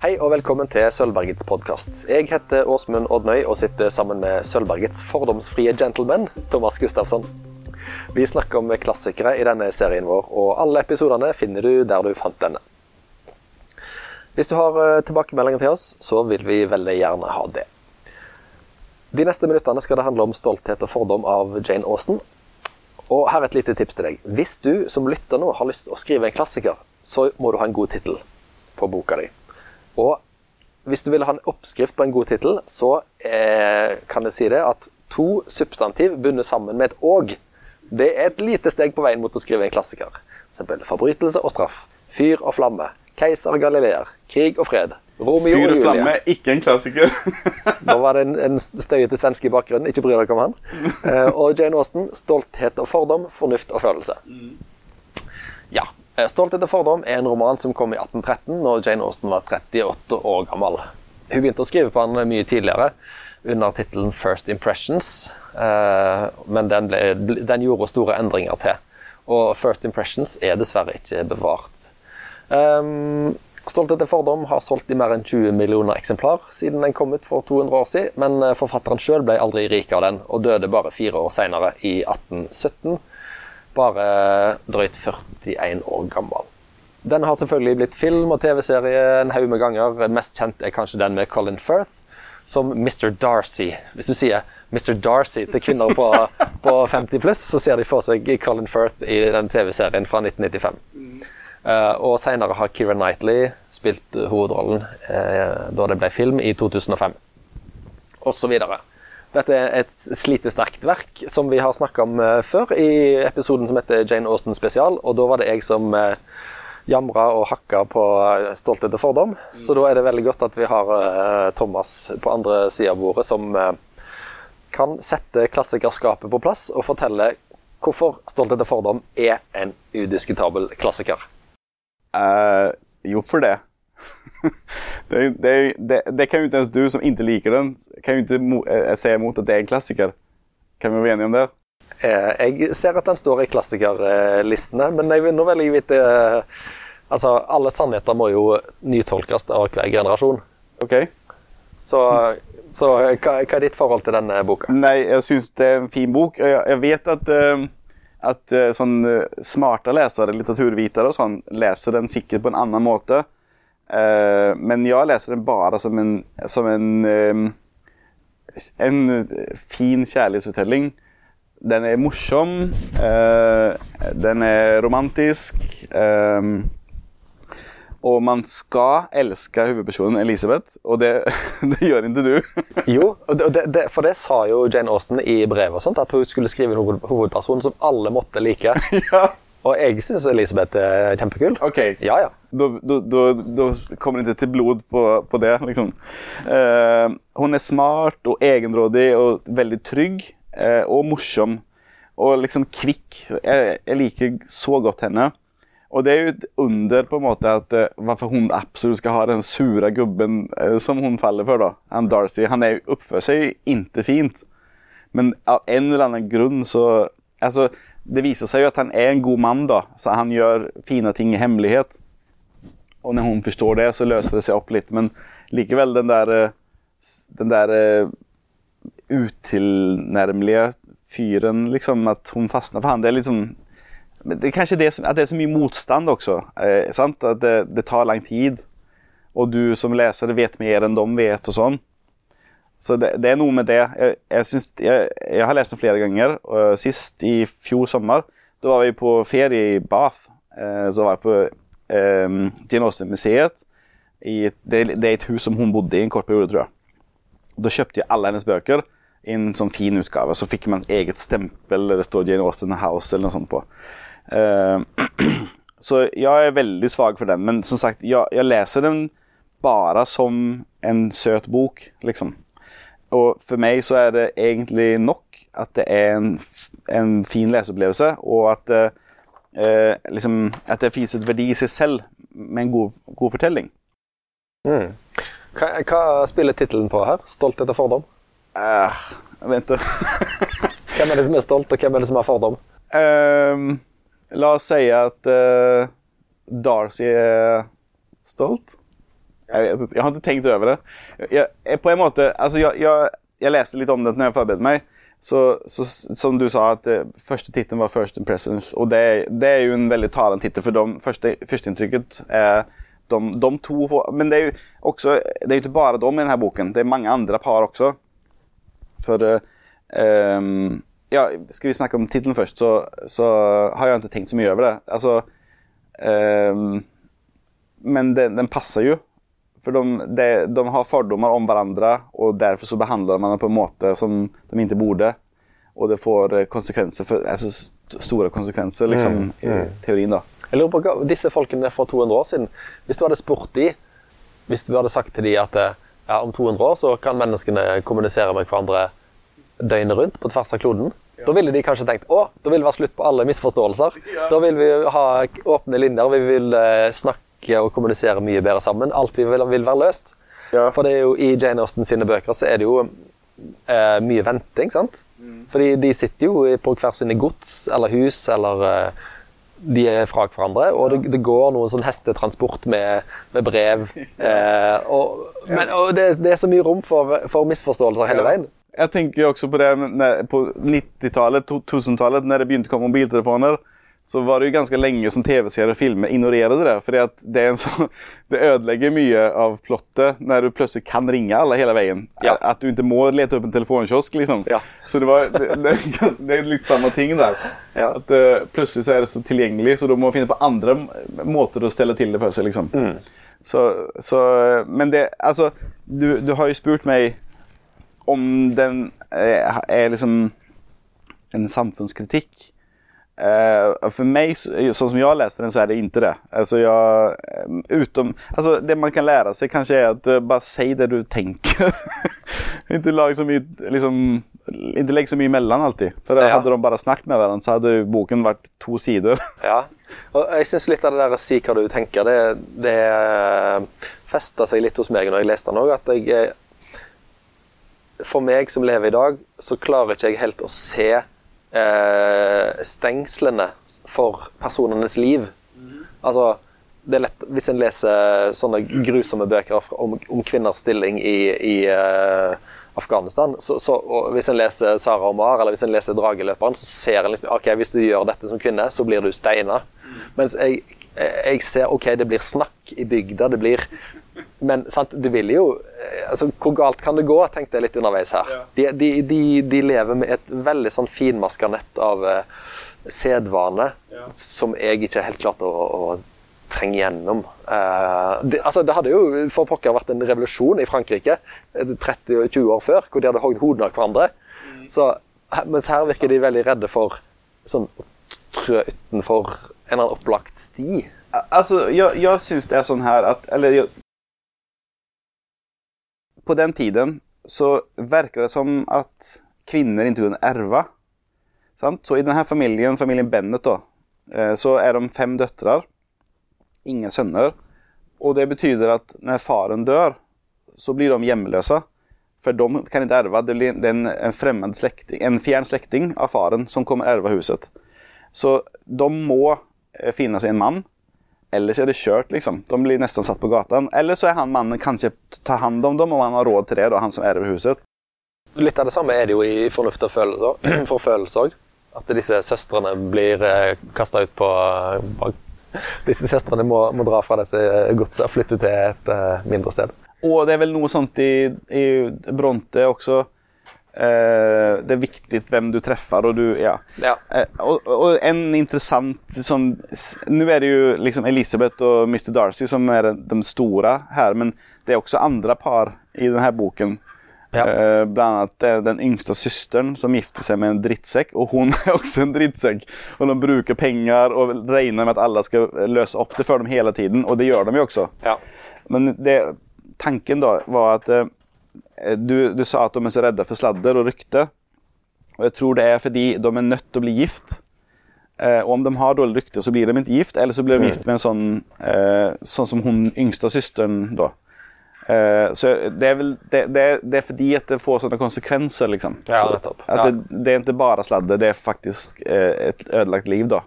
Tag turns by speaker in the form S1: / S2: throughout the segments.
S1: Hei og velkommen til Sølvbergets podkast. Jeg heter Åsmund Odnøy og sitter sammen med Sølvbergets fordomsfrie gentleman, Thomas Gustafsson. Vi snakker om klassikere i denne serien vår, og alle episodene finner du der du fant denne. Hvis du har eh, tilbakemeldinger til oss, så vil vi veldig gjerne ha det. De neste minuttene skal det handle om stolthet og fordom av Jane Austen. Og her er et lite tips til deg. Hvis du som lytter nå har lyst til å skrive en klassiker, så må du ha en god tittel på boka di. Og hvis du vil ha en oppskrift på en god tittel, så eh, kan jeg si det at to substantiv bundet sammen med et 'og', det er et lite steg på veien mot å skrive en klassiker. F.eks. forbrytelse og straff, fyr og flamme, keiser og galileer, krig og fred. Romeo
S2: Fyr
S1: og
S2: og flamme, ikke en klassiker.
S1: Nå var det en, en støyete svenske i bakgrunnen, ikke bry dere om han. Eh, og Jane Austen, stolthet og fordom, fornuft og følelse. Eh, Stolthet og fordom er en roman som kom i 1813, når Jane Austen var 38 år gammel. Hun begynte å skrive på den mye tidligere, under tittelen First Impressions, eh, men den, ble, den gjorde store endringer til. Og First Impressions er dessverre ikke bevart. Um, Stolthet og fordom har solgt i mer enn 20 millioner eksemplar siden den kom ut for 200 år siden, men eh, forfatteren sjøl ble aldri rik av den, og døde bare fire år seinere, i 1817. Bare drøyt 41 år gammel. Den har selvfølgelig blitt film og TV-serie en haug med ganger. Mest kjent er kanskje den med Colin Firth som Mr. Darcy. Hvis du sier Mr. Darcy til kvinner på, på 50 pluss, så ser de for seg Colin Firth i den TV-serien fra 1995. Uh, og senere har Keira Knightley spilt eh, hovedrollen uh, da det ble film i 2005. Og så videre. Dette er et slitesterkt verk som vi har snakka om eh, før i episoden som heter Jane Austen spesial, og da var det jeg som eh, jamra og hakka på eh, stolthet og fordom. Så da er det veldig godt at vi har Thomas på andre sida av bordet som kan sette klassikerskapet på plass og fortelle hvorfor Stolthet og fordom er en udiskutabel klassiker.
S2: Eh, jo, for det. det, det, det. Det kan jo ikke ens du som ikke liker den, kan jo ikke se imot at det er en klassiker. Kan vi være enige om det?
S1: Eh, Jeg ser at den står i klassikerlistene, men jeg vil nå veldig vite eh, Altså, alle sannheter må jo nytolkes av hver generasjon.
S2: Ok.
S1: Så, så hva, hva er ditt forhold til denne boka?
S2: Nei, jeg syns det er en fin bok. Jeg, jeg vet at, at sånn smarte lesere, eh, og sånn, leser den sikkert på en annen måte. Eh, men jag läser den bara som en, som en, eh, en fin kjærlighetsfortelling. Den er morsom, Uh, den er romantisk. Eh, og man skal elske hovedpersonen Elisabeth og det, det gjør ikke du.
S1: Jo, det, det, for det sa jo Jane Austen i brev og sånt, at hun skulle skrive en hoved, hovedperson som alle måtte like.
S2: ja.
S1: Og jeg syns Elisabeth er kjempekul.
S2: Ok.
S1: Ja, ja.
S2: Da, da, da, då kommer det ikke til blod på, på det. Liksom. Eh, hun er smart og egenrådig og veldig trygg eh, og morsom. Og liksom kvikk. Jeg, jeg, liker så godt henne. Og det er jo et under på en måte at eh, hun absolutt skal ska ha den sure gubben eh, som hun faller for. da. Han Darcy, han er jo oppfører seg ju inte fint. Men av en eller annen grunn så Altså, det viser seg jo at han er en god mann, da. Så han gjør fine ting i hemmelighet. Og når hun forstår det, så løser det seg opp litt. Men likevel, den der eh, Den der eh, utilnærmelige fyren, liksom, at hun fastner for han, det er liksom Det er kanskje det som, at det er så mye motstand også. Eh, sant? At det, det tar lang tid. Og du som leser vet mer enn de vet, og sånn. Så det, det er noe med det. Jeg, jeg, synes, jeg, jeg har lest den flere ganger. Og sist i fjor sommer. Da var vi på ferie i Bath. Eh, så var jeg på eh, Jane Austen-museet. Det, det er et hus som hun bodde i en kort periode, tror jeg. Da kjøpte jeg alle hennes bøker i en sånn fin utgave. Så fikk man eget stempel det står Jane Austen House eller noe sånt på. Eh, så jeg er veldig svag for den. Men som sagt, jeg, jeg leser den bare som en søt bok, liksom. Og for meg så er det egentlig nok at det er en, en fin leseopplevelse, og at, eh, eh, liksom, at det finnes et verdi i seg selv med en god, god fortelling.
S1: Mm. Hva, hva spiller tittelen på her? Stolthet og fordom?
S2: Eh, vent.
S1: Hvem er det som er stolt, og hvem er det som har fordom?
S2: Um, la oss si at uh, Darcy er stolt. Jeg, vet ikke. jeg har ikke tenkt over det. På en måte, altså jeg, jeg, jeg leste litt om det når jeg forberedte meg. Så, så, som du sa, at eh, første tittelen var 'First Impressions'. Og det, det er jo en veldig talende tittel, for de, første, førsteinntrykket er de, de to får- Men det er jo også Det jo ikke bare dem i denne boken. Det er mange andre par også. For eh, um, Ja, skal vi snakke om tittelen først, så, så har jeg ikke tenkt så mye over det. Altså um, Men den, den passer jo. For de, de, de har fordommer om hverandre, og derfor så behandler man dem på en måte som de ikke burde. Og det får eh, konsekvenser, for, altså st store konsekvenser, liksom, i teorien, da.
S1: Jeg lurer på hva, disse folkene for 200 år siden, hvis du hadde spurt de, hvis du hadde sagt til de at eh, ja, om 200 år så kan menneskene kommunisere med hverandre døgnet rundt på tvers av kloden, da ville de kanskje tenkt å, da vil det være slutt på alle misforståelser. Da vil vi ha åpne linjer, vi vil eh, snakke og kommunisere mye bedre sammen. Alt vi vil, vil være løst.
S2: Ja.
S1: For det er jo i Jane Austen sine bøker så er det jo eh, mye venting, sant? Fordi de sitter jo på hver sine gods eller hus, eller eh, de er fra hverandre, og det, det går noen sånn hestetransport med, med brev. Eh, og men, og det, det er så mye rom for, for misforståelser hele veien.
S2: Jeg tenker også på det på 90-tallet, 2000-tallet, når det begynte å komme mobiltelefoner. Så var det jo ganske lenge som tv-serier og filmer ignorerade det. For det, en så, det ødelegger mye av plottet når du plutselig kan ringe alle hele veien.
S1: Ja.
S2: At du ikke må lete opp en telefonkiosk. liksom.
S1: Ja.
S2: Så det, var, det, det, det er litt samme ting der.
S1: Ja.
S2: At uh, Plutselig så er det så tilgjengelig, så du må finne på andre måter å stelle til det for seg. liksom. Så, så, men det Altså, du, du har jo spurt meg om den eh, er liksom en samfunnskritikk. Eh, för mig, så så som jag läste den, så är det inte det. Alltså jag, eh, utom, alltså det man kan lära sig kanske är att uh, bara säg det du tänker. inte, legg så mye, liksom, inte lägg så mye imellom alltid. For
S1: Ja.
S2: Hadde de bare snakket med hverandre, så hadde boken vært to sider.
S1: Ja. Og jeg syns litt av det der å si hva du tenker, det, det festa seg litt hos meg når jeg leste den òg. At jeg eh, For meg som lever i dag, så klarer ikke jeg helt å se eh, stengslene for personenes liv. Altså, det er lett, Hvis en leser sånne grusomme bøker om, om kvinners stilling i, i eh, Afghanistan, så, så, hvis en leser Sara Omar eller hvis en leser Drageløperen, så ser en liksom ok, hvis du gjør dette som kvinne, så blir du steina. Mens jeg, jeg ser ok, det blir snakk i bygda, det blir Men sant, du vil jo altså, Hvor galt kan det gå, tenkte jeg litt underveis her. De, de, de, de lever med et veldig sånn finmaska nett av uh, sedvane som jeg ikke helt klarte å, å trenge gjennom. Uh, det, altså, det hadde jo for pokker vært en revolusjon i Frankrike eh, 30-20 år før, hvor de hadde hogd hodene av hverandre. Så, mens her virker de veldig redde for sånn, å trø utenfor en eller annen opplagt sti.
S2: Altså, jeg, jeg syns det er sånn her at eller På den tiden så verkar det som att kvinnor inte kunde ärva. Sant? Så i denne familien, familjen Bennet då, eh, så er de fem døtre. ingen sønner. Og det betyder at når faren dør, så blir de hjemløse. For de kan ikke erve. det blir en, en släkting, en fjern släkting av faren som kommer erve huset. Så de må finne seg en man. Eller er det kjørt, liksom. De blir nesten satt på gata. Eller så er han mannen kanskje tar hand om dem om han har råd til det, da, han som ärver huset.
S1: Litt av det samme er det jo i Fornuft og følelser forfølelse òg. At disse søstrene blir eh, kasta ut på eh, Disse søstrene må, må dra fra dette godset og flytte til et eh, mindre sted.
S2: Og det er vel noe sånt i, i Bronte också. Eh, det er viktig hvem du treffer, og du, ja.
S1: Ja.
S2: Eh, og, och en intressant, sånn nu er det jo liksom Elisabeth og Mr Darcy som er de, store her, men det er også andre par i denne boken.
S1: Ja.
S2: Eh, bland annat eh, den yngste søsteren som gifter seg med en drittsekk, og hun er også en drittsekk. Og de bruker penger og regner med at alle skal løse opp det for dem hele tiden og det gjør de jo også.
S1: Ja.
S2: Men det, tanken da var at du, du sa at de er så redde for sladder og rykte. Og jeg tror det er fordi de, er nødt til å bli gift. Eh, og om de har dårlig rykte så blir de ikke gift. Eller så blir de gift med en sånn eh, sånn som hun yngste søsteren, da. Eh, så det er vel det, det, det er fordi at det får sånne konsekvenser liksom.
S1: Ja, nettopp. Ja.
S2: At det, det er ikke bare sladder, det er faktisk eh, ødelagt ödelagt liv da.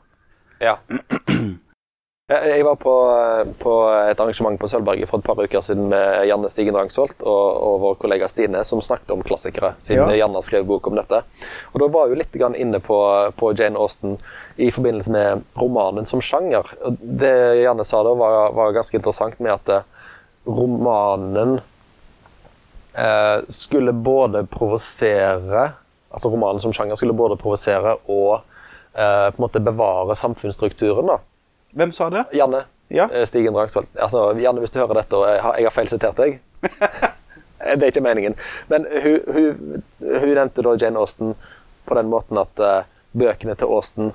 S1: Ja. Jeg var på, på et arrangement på Sølvberget for et par uker siden med Janne Stigen Drangsholt og, og vår kollega Stine, som snakket om klassikere, siden
S2: Ja.
S1: Janne skrev bok om dette. Og Da var jo litt inne på, på Jane Austen i forbindelse med romanen som sjanger. Det Janne sa da, var, var ganske interessant med at eh, romanen eh, skulle både provosere Altså romanen som sjanger skulle både provosere og eh, på en måte bevare samfunnsstrukturen. da.
S2: Hvem sa det?
S1: Janne
S2: Ja.
S1: eh, Stigen Drangsvold. Altså, Janne, hvis du hører dette og jeg har, jeg har feilsitert deg Det er ikke meningen. Men hun, hun, hun nevnte da Jane Austen på den måten at uh, bøkene til Austen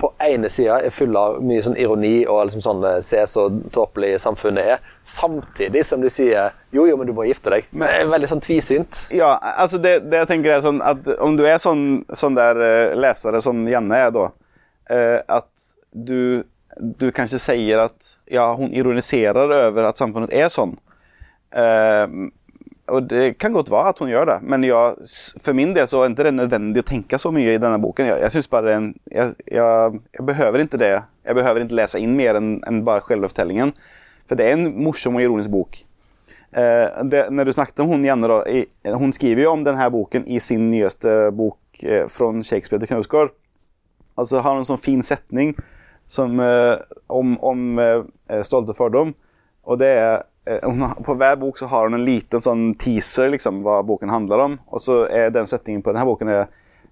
S1: på ene sida er fulle av mye sånn ironi og liksom sånn eh, Se så tåpelig samfunnet er, samtidig som de sier jo, jo, men du må gifte deg. Men det er veldig sånn tvisynt.
S2: Ja, altså det, det jeg tenker er sånn at om du er sånn, sånn der eh, lesere som Janne er da, eh, at du, du kanskje sier at ja, hun ironiserer over at samfunnet er sånn. Uh, og det kan godt være at hun gjør det, men jeg, for min del så er det ikke nødvendig å tenke så mye i denne boken. Jeg, jeg synes bare det en, jeg, jeg, jeg behøver ikke det. Jeg behøver ikke lese inn mer enn en bare selvfortellingen. For det er en morsom og ironisk bok. Eh, det, når du snakket om hun Janne da, i, Hun skriver jo om denne boken i sin nyeste bok eh, fra Shakespeare til Knausgård. Altså har hun en sånn fin setning som, eh, om, om eh, stolte fordom. Og det er eh, På hver bok så har hun en liten sånn teaser liksom, hva boken handler om. Og så er den setningen på denne boken er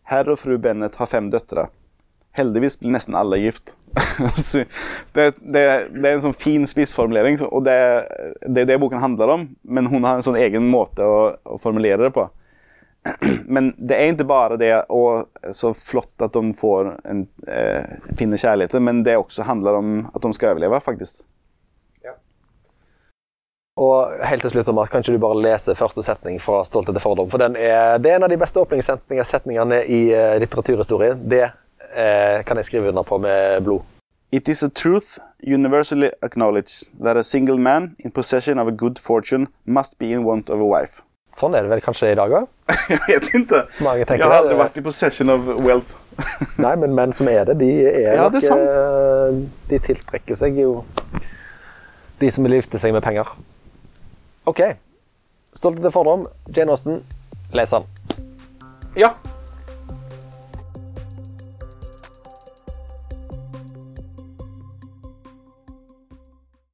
S2: Herr og fru Bennet har fem døtre. Heldigvis blir nesten alle gift. Det, det, det er en sånn fin spissformulering, og det, det er det boken handler om. Men hun har en sånn egen måte å, å formulere det på. Men det er ikke bare det og så flott at de får en, eh, finner kjærligheten, men det også handler om at de skal overleve, faktisk. Ja.
S1: Og helt til slutt, Omar, kan ikke du bare lese første setning fra 'Stolthet til fordom'? For den er, det er en av de beste åpningssetningene i uh, litteraturhistorie. Det uh, kan jeg skrive under på med blod.
S2: It is a truth universally acknowledged that a single man in possession of a good fortune must be in want of a wife.
S1: Sånn er det vel kanskje i dag òg?
S2: Jeg vet ikke. Jeg har aldri
S1: det.
S2: vært i possession of wealth.
S1: Nei, men menn som er det, de er
S2: Ja, det er sant.
S1: eh, De tiltrekker seg jo de som vil gifte seg med penger. OK. 'Stolthet til fordom', Jane Austen. Les den.
S2: Ja,